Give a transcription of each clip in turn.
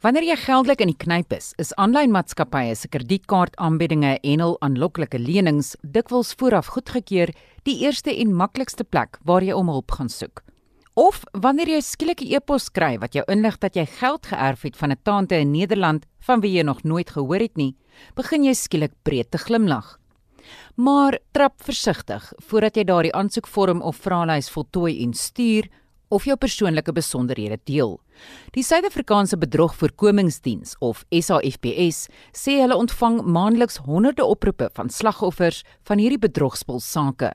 Wanneer jy geldelik in die knyp is, is aanlyn maatskappye se kredietkaartaanbiedinge en hul aanloklike lenings dikwels vooraf goedgekeur die eerste en maklikste plek waar jy om hulp gaan soek. Of wanneer jy skielik 'n e-pos kry wat jou inlig dat jy geld geërf het van 'n tante in Nederland van wie jy nog nooit gehoor het nie, begin jy skielik breed te glimlag. Maar trap versigtig voordat jy daardie aansoekvorm of vraelys voltooi en stuur of jou persoonlike besonderhede deel. Die Suid-Afrikaanse Bedrogvoorkomingsdiens of SAFPS sê hulle ontvang maandeliks honderde oproepe van slagoffers van hierdie bedrogspulsake.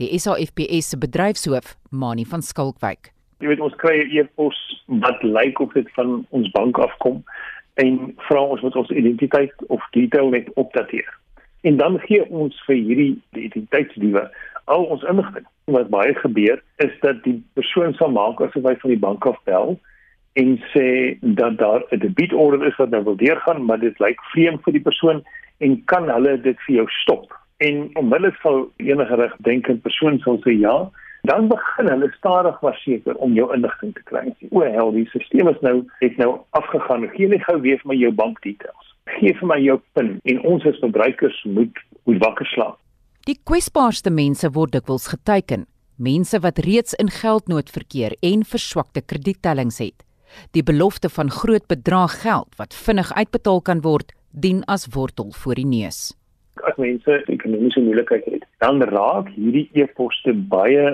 Die SAFPS se bedryfshoof, Mani van Skalkwyk. Jy weet ons kry e-pos wat lyk of dit van ons bank afkom en vra ons moet ons identiteit of detail net opdateer. En dan gee ons vir hierdie identiteitsdiewe al ons inligting. Wat baie gebeur is dat die persoon sal maak asof hy van die bank af bel en sê dat daar 'n debietorder is wat nou wil deurgaan, maar dit lyk vreemd vir die persoon en kan hulle dit vir jou stop? En onmiddellik sal enige regdenkende persoon sal sê ja, dan begin hulle stadig maar seker om jou inligting te kry. O, hel, die stelsel is nou het nou afgegaan. Gee net gou weer vir my jou bankdetails. Gee vir my jou PIN en ons as verbruikers moet moet wakker slaap. Die kwesbaarste mense word dikwels geteiken, mense wat reeds in geldnood verkeer en verswakte krediettellings het. Die belofte van groot bedrag geld wat vinnig uitbetaal kan word, dien as wortel voor die neus. As mense ekonomiese moeilikheid het, dan raak hierdie e-poste baie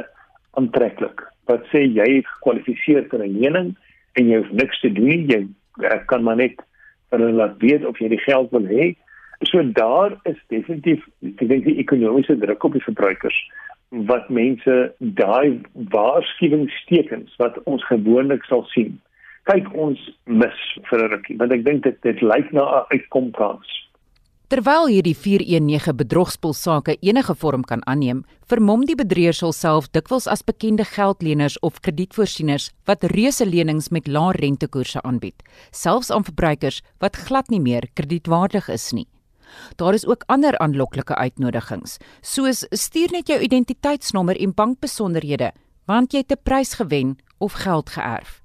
aantreklik. Wat sê jy het gekwalifiseer vir 'n lening en jy hoef niks te doen, jy kan maar net hulle laat weet of jy die geld wil hê So daar is definitief ek dink die ekonomiese druk op die verbruikers wat mense daai waarskuwingstekens wat ons gewoonlik sal sien. Kyk ons mis vir 'n rukkie want ek dink dit dit lyk na 'n uitkomkans. Terwyl hierdie 419 bedrogspulsake enige vorm kan aanneem, vermom die bedrieër self dikwels as bekende geldleners of kredietvoorsieners wat reuse lenings met lae rentekoerse aanbied, selfs aan verbruikers wat glad nie meer kredietwaardig is nie. Daar is ook ander aanloklike uitnodigings, soos stuur net jou identiteitsnommer en bankbesonderhede, want jy het 'n prys gewen of geld geërf.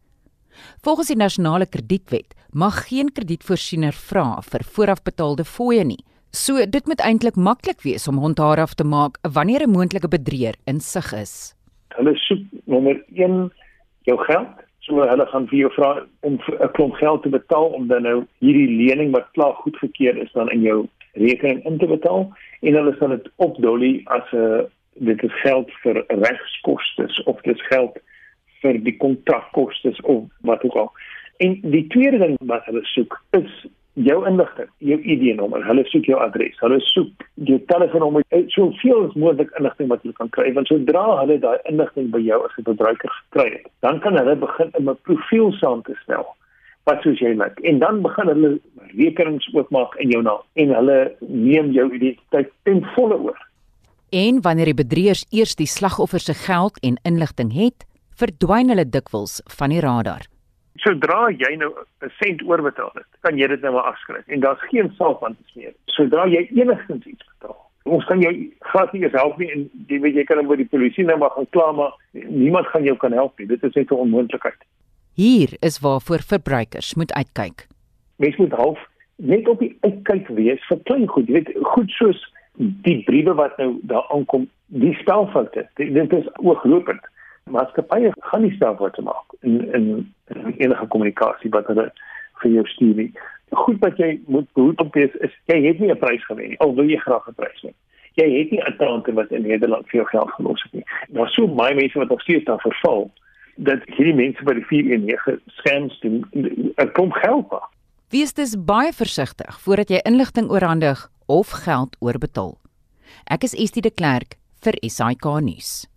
Volgens die nasionale kredietwet mag geen kredietvoorsiener vra vir voorafbetaalde fooie nie. So dit moet eintlik maklik wees om handhaaf te maak wanneer 'n moontlike bedrieër insig is. Hulle soek nommer 1 jou geld So hulle gaan vir jou vra om 'n klomp geld te betaal om dan nou hierdie lening wat klaar goedgekeur is dan in jou rekening in te betaal en hulle sal dit opdolly as 'n uh, dit is geld vir regskoste of dit is geld vir die kontrakkoste of wat ook al. En die tweede ding wat hulle soek is jou inligting, jou ID-nommer, hulle soek jou adres, hulle soek jou telefoonnommer, eh, so veel as moontlik inligting wat jy kan kry want sodra hulle daai inligting by jou as 'n verbruiker gekry het, dan kan hulle begin 'n profiel saam te stel wat soos jy lyk en dan begin hulle rekenings oopmaak in jou naam en hulle neem jou identiteit ten volle oor. En wanneer die bedrieërs eers die slagoffer se geld en inligting het, verdwyn hulle dikwels van die radar sodra jy nou 'n sent oorbetaal het, kan jy dit nou maar afskryf en daar's geen saak aan te smeer. Sodra jy enigstens iets betaal, ons kan jou glad nie help nie en jy weet jy kan dan by die polisie nou maar gaan kla maar niemand gaan jou kan help nie. Dit is net 'n onmoontlikheid. Hier is waarvoor verbruikers moet uitkyk. Mens moet half net op die uitkyk wees vir klein goed. Jy weet goed soos die briewe wat nou daar aankom, die spelfoute. Dit is ooglopend maatskappye gaan nie self wat maak in in, in enige kommunikasie wat hulle vir jou stuur nie. Goed wat jy moet behoed op is, is jy het nie 'n prys gewen nie. Al wil jy graag 'n prys hê. Jy het nie 'n tante wat in Nederland vir jou geld gelos het nie. Daar so baie mense wat nog steeds daar verval dat hierdie mense by die 419 scams doen 'n klomp geld. Wees dus baie versigtig voordat jy inligting oorhandig of geld oorbetaal. Ek is Estie de Klerk vir SAK nuus.